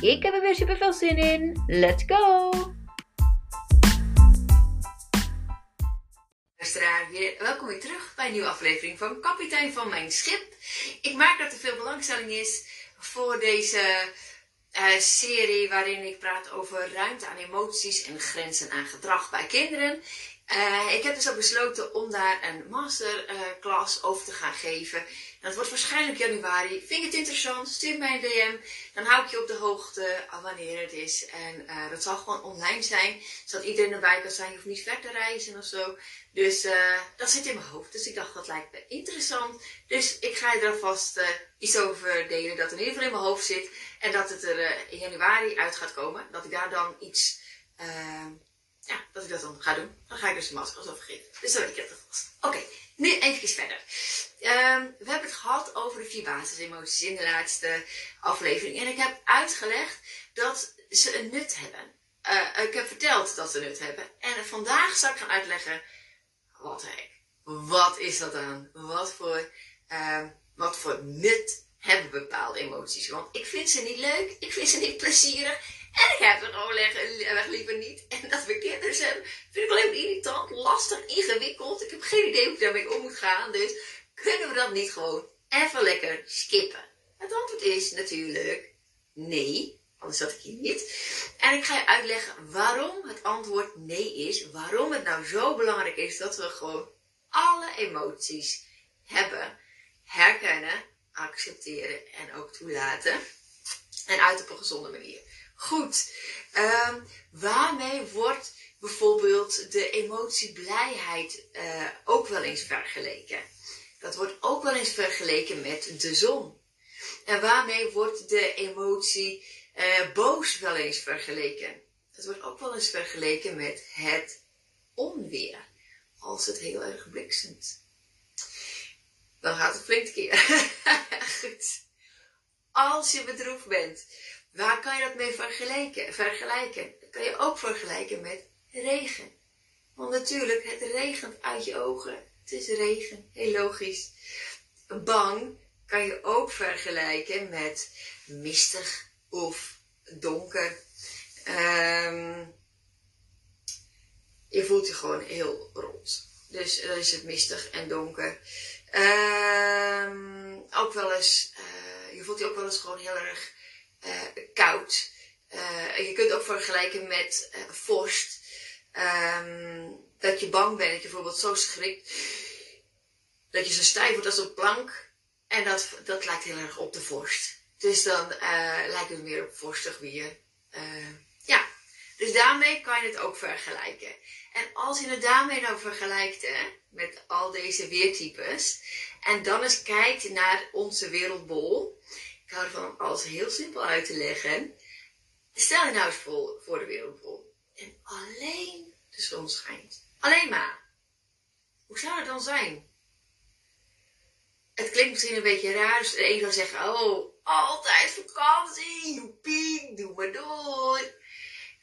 Ik heb er weer super veel zin in. Let's go! Welkom weer terug bij een nieuwe aflevering van Kapitein van Mijn Schip. Ik merk dat er veel belangstelling is voor deze uh, serie waarin ik praat over ruimte aan emoties en grenzen aan gedrag bij kinderen. Uh, ik heb dus ook besloten om daar een masterclass uh, over te gaan geven. Dat wordt waarschijnlijk januari. Vind je het interessant? Stuur mij een DM. Dan hou ik je op de hoogte wanneer het is. En dat zal gewoon online zijn. Zodat iedereen erbij kan zijn. Je hoeft niet ver te reizen of zo. Dus dat zit in mijn hoofd. Dus ik dacht, dat lijkt me interessant. Dus ik ga je er alvast iets over delen. Dat in ieder geval in mijn hoofd zit. En dat het er in januari uit gaat komen. Dat ik daar dan iets... ja, dat ik dat dan ga doen. Dan ga ik dus de maskers over geven. Dus zo weet ik het alvast. Oké. Nu even verder. Um, we hebben het gehad over de vier basisemoties in de laatste aflevering. En ik heb uitgelegd dat ze een nut hebben. Uh, ik heb verteld dat ze nut hebben. En vandaag zal ik gaan uitleggen, wat hek. Wat is dat dan? Wat voor, uh, wat voor nut hebben bepaalde emoties? Want ik vind ze niet leuk, ik vind ze niet plezierig. En ik heb het gewoon weg liever niet. En dat we kinderen hebben, vind ik alleen maar irritant, lastig, ingewikkeld. Ik heb geen idee hoe ik daarmee om moet gaan. Dus kunnen we dat niet gewoon even lekker skippen? Het antwoord is natuurlijk nee, anders zat ik hier niet. En ik ga je uitleggen waarom het antwoord nee is. Waarom het nou zo belangrijk is dat we gewoon alle emoties hebben, herkennen, accepteren en ook toelaten. En uit op een gezonde manier. Goed, um, waarmee wordt bijvoorbeeld de emotie blijheid uh, ook wel eens vergeleken? Dat wordt ook wel eens vergeleken met de zon. En waarmee wordt de emotie uh, boos wel eens vergeleken? Dat wordt ook wel eens vergeleken met het onweer. Als het heel erg bliksemt. Dan gaat het flink keer. Goed. Als je bedroefd bent, Waar kan je dat mee vergelijken? vergelijken? Dat kan je ook vergelijken met regen. Want natuurlijk, het regent uit je ogen. Het is regen, heel logisch. Bang kan je ook vergelijken met mistig of donker. Um, je voelt je gewoon heel rond. Dus dan is het mistig en donker. Um, ook wel eens, uh, je voelt je ook wel eens gewoon heel erg koud. Uh, je kunt ook vergelijken met uh, vorst. Um, dat je bang bent, dat je bijvoorbeeld zo schrikt. Dat je zo stijf wordt als een plank. En dat, dat lijkt heel erg op de vorst. Dus dan lijkt het meer op vorstig weer. ja, dus daarmee kan je het ook vergelijken. En als je het daarmee nou vergelijkt, hè, met al deze weertypes, en dan eens kijkt naar onze wereldbol, ik hou ervan alles heel simpel uit te leggen. Stel je nou eens voor, de wereldbol. En alleen de zon schijnt. Alleen maar. Hoe zou het dan zijn? Het klinkt misschien een beetje raar. Dus de een zou zeggen, oh, altijd vakantie. Joepie, doe maar door.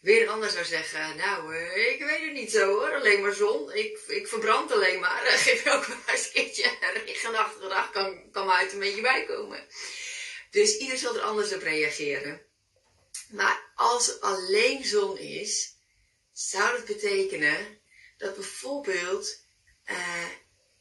Weer een ander zou zeggen, nou, eh, ik weet het niet zo hoor. Alleen maar zon. Ik, ik verbrand alleen maar. Geef je ook wel eens een keertje een regenachtige dag. Kan, kan me uit een beetje bijkomen. Dus ieder zal er anders op reageren. Maar als er alleen zon is, zou dat betekenen dat bijvoorbeeld uh,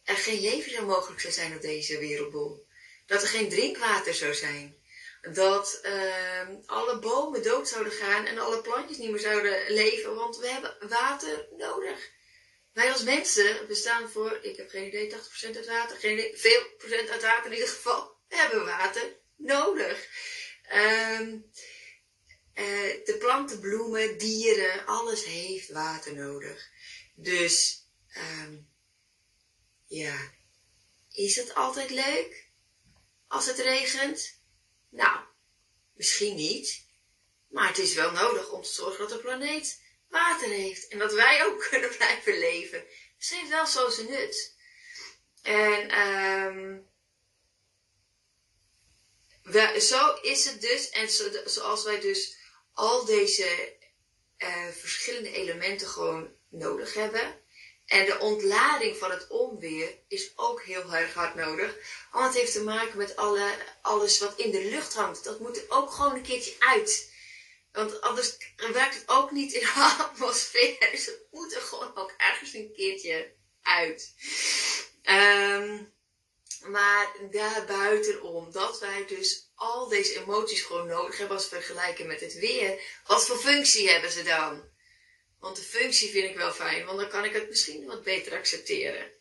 er geen leven zou mogelijk zou zijn op deze wereldbol. Dat er geen drinkwater zou zijn. Dat uh, alle bomen dood zouden gaan en alle plantjes niet meer zouden leven, want we hebben water nodig. Wij als mensen bestaan voor, ik heb geen idee, 80% uit water, geen veel procent uit water in ieder geval. We hebben water nodig. Um, uh, de planten, bloemen, dieren, alles heeft water nodig. Dus, um, ja, is het altijd leuk als het regent? Nou, misschien niet. Maar het is wel nodig om te zorgen dat de planeet water heeft. En dat wij ook kunnen blijven leven. Het heeft wel zo zijn nut. En um, zo is het dus. En zo, zoals wij dus al deze uh, verschillende elementen gewoon nodig hebben. En de ontlading van het onweer is ook heel erg hard nodig. Want het heeft te maken met alle, alles wat in de lucht hangt. Dat moet er ook gewoon een keertje uit. Want anders werkt het ook niet in de atmosfeer. Dus het moet er gewoon ook ergens een keertje uit. Um, maar daarbuitenom, dat wij dus al deze emoties gewoon nodig hebben als we vergelijken met het weer. Wat voor functie hebben ze dan? Want de functie vind ik wel fijn, want dan kan ik het misschien wat beter accepteren.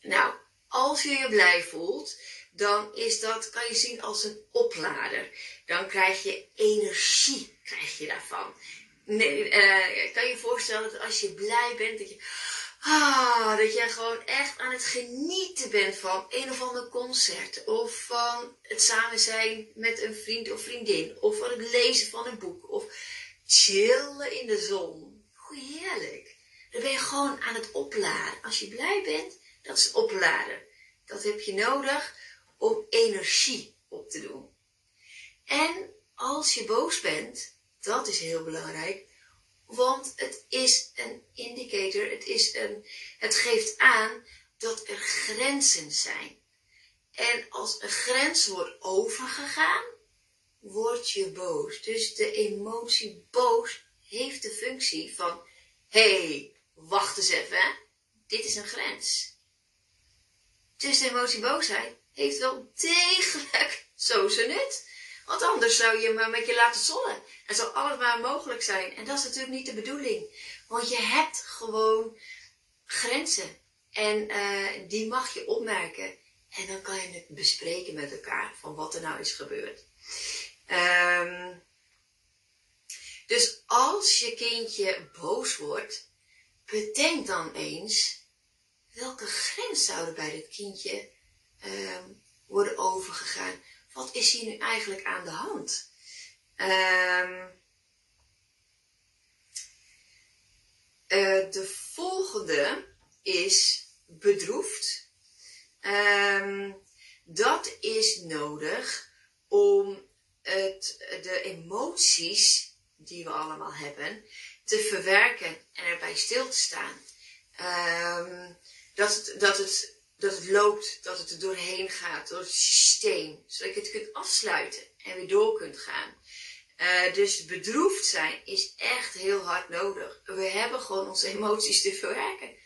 Nou, als je je blij voelt, dan is dat, kan je zien als een oplader. Dan krijg je energie, krijg je daarvan. Nee, uh, kan je je voorstellen dat als je blij bent, dat je, ah, dat jij gewoon echt aan het genieten bent van een of ander concert. Of van het samen zijn met een vriend of vriendin. Of van het lezen van een boek. Of chillen in de zon heerlijk. Dan ben je gewoon aan het opladen. Als je blij bent, dat is opladen. Dat heb je nodig om energie op te doen. En als je boos bent, dat is heel belangrijk, want het is een indicator, het, is een, het geeft aan dat er grenzen zijn. En als een grens wordt overgegaan, word je boos. Dus de emotie boos heeft de functie van, hé, hey, wacht eens even, dit is een grens. Dus de emotie boosheid heeft wel degelijk zo zijn nut. Want anders zou je maar met je laten zollen. En zou alles maar mogelijk zijn. En dat is natuurlijk niet de bedoeling. Want je hebt gewoon grenzen. En uh, die mag je opmerken. En dan kan je het bespreken met elkaar van wat er nou is gebeurd. Um, dus als je kindje boos wordt, bedenk dan eens welke grens zouden bij dit kindje um. Wat is hier nu eigenlijk aan de hand? Um, uh, de volgende is bedroefd. Um, dat is nodig om het, de emoties die we allemaal hebben, te verwerken en erbij stil te staan. Dat, het, dat, het, dat het loopt, dat het er doorheen gaat, door het systeem, zodat je het kunt afsluiten en weer door kunt gaan. Uh, dus bedroefd zijn is echt heel hard nodig. We hebben gewoon onze emoties te verwerken.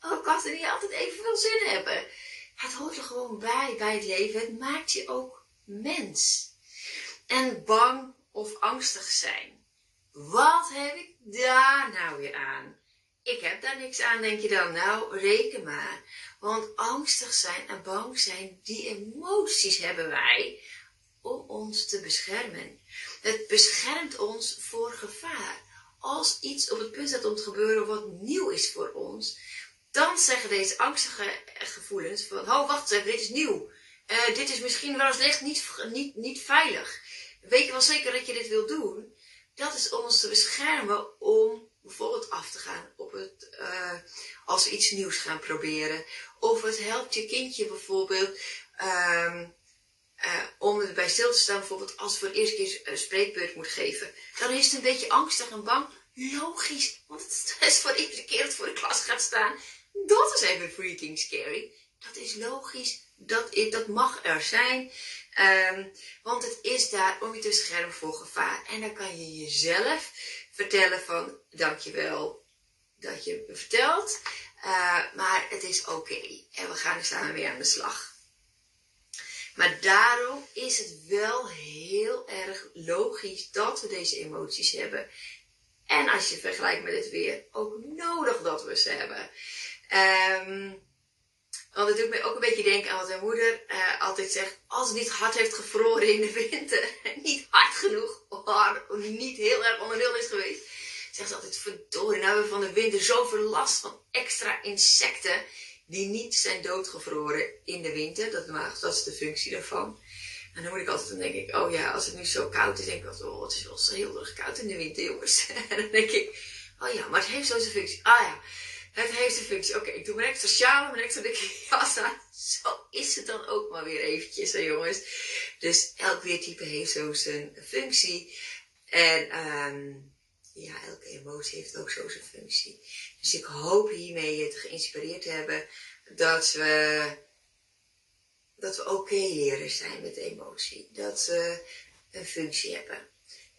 Ook als we niet altijd even veel zin hebben. Het hoort er gewoon bij, bij het leven. Het maakt je ook mens. En bang of angstig zijn. Wat heb ik daar nou weer aan? Ik heb daar niks aan, denk je dan. Nou, reken maar. Want angstig zijn en bang zijn, die emoties hebben wij om ons te beschermen. Het beschermt ons voor gevaar. Als iets op het punt staat om te gebeuren wat nieuw is voor ons, dan zeggen deze angstige gevoelens van, oh wacht even, dit is nieuw. Uh, dit is misschien wel eens licht niet, niet, niet veilig. Weet je wel zeker dat je dit wil doen? dat is om ons te beschermen om bijvoorbeeld af te gaan op het, uh, als iets nieuws gaan proberen. Of het helpt je kindje bijvoorbeeld um, uh, om erbij stil te staan, bijvoorbeeld als voor de eerste keer een spreekbeurt moet geven. Dan is het een beetje angstig en bang. Logisch, want het is voor de eerste keer dat voor de klas gaat staan. Dat is even freaking scary. Dat is logisch, dat, dat mag er zijn. Um, want het is daar om je te beschermen voor gevaar. En dan kan je jezelf vertellen van dankjewel dat je me vertelt. Uh, maar het is oké. En we gaan samen mee aan de slag. Maar daarom is het wel heel erg logisch dat we deze emoties hebben. En als je vergelijkt met het weer, ook nodig dat we ze hebben. Um, want het doet mij ook een beetje denken aan wat mijn moeder uh, altijd zegt. Als het niet hard heeft gevroren in de winter, niet hard genoeg, of niet heel erg onder nul is geweest, zegt ze altijd, verdorie, nou hebben we van de winter zoveel last van extra insecten die niet zijn doodgevroren in de winter. Dat, dat is de functie daarvan. En dan moet ik altijd, dan denk ik, oh ja, als het nu zo koud is, denk ik altijd, oh, het is wel heel erg koud in de winter, jongens. en dan denk ik, oh ja, maar het heeft zo zijn functie. Ah ja, het heeft zijn functie. Oké, ik doe mijn extra sjaal, mijn extra dikke jas aan. Zo is het dan ook maar weer eventjes, hè jongens. Dus elk weertype heeft zo zijn functie. En um, ja, elke emotie heeft ook zo zijn functie. Dus ik hoop hiermee je te geïnspireerd te hebben dat we, dat we oké leren zijn met emotie. Dat ze een functie hebben.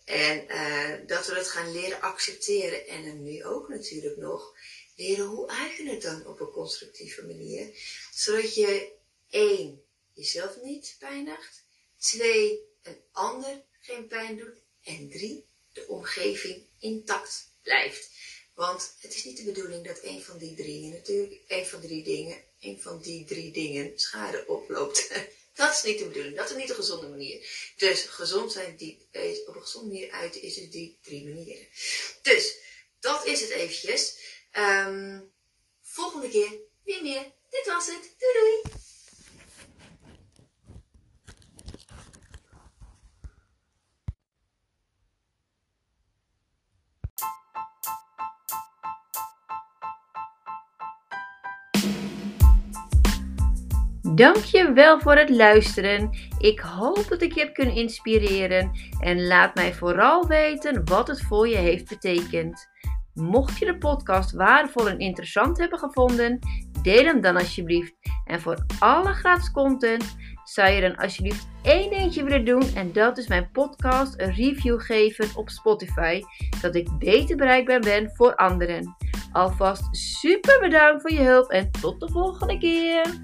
En uh, dat we dat gaan leren accepteren. En dan nu ook natuurlijk nog leren hoe uit het dan op een constructieve manier. Zodat je één, jezelf niet pijnigt. Twee, een ander geen pijn doet. En drie, de omgeving intact blijft. Want het is niet de bedoeling dat een van die drie natuurlijk, een van drie dingen, een van die drie dingen schade oploopt. Dat is niet de bedoeling. Dat is niet een gezonde manier. Dus gezond zijn die, op een gezonde manier uiten is er die drie manieren. Dus dat is het eventjes. Um, volgende keer weer meer. Dit was het. Doei doei. Dankjewel voor het luisteren. Ik hoop dat ik je heb kunnen inspireren en laat mij vooral weten wat het voor je heeft betekend. Mocht je de podcast waardevol en interessant hebben gevonden, deel hem dan alsjeblieft. En voor alle gratis content zou je dan alsjeblieft één dingetje willen doen en dat is mijn podcast een review geven op Spotify, dat ik beter bereikbaar ben voor anderen. Alvast super bedankt voor je hulp en tot de volgende keer.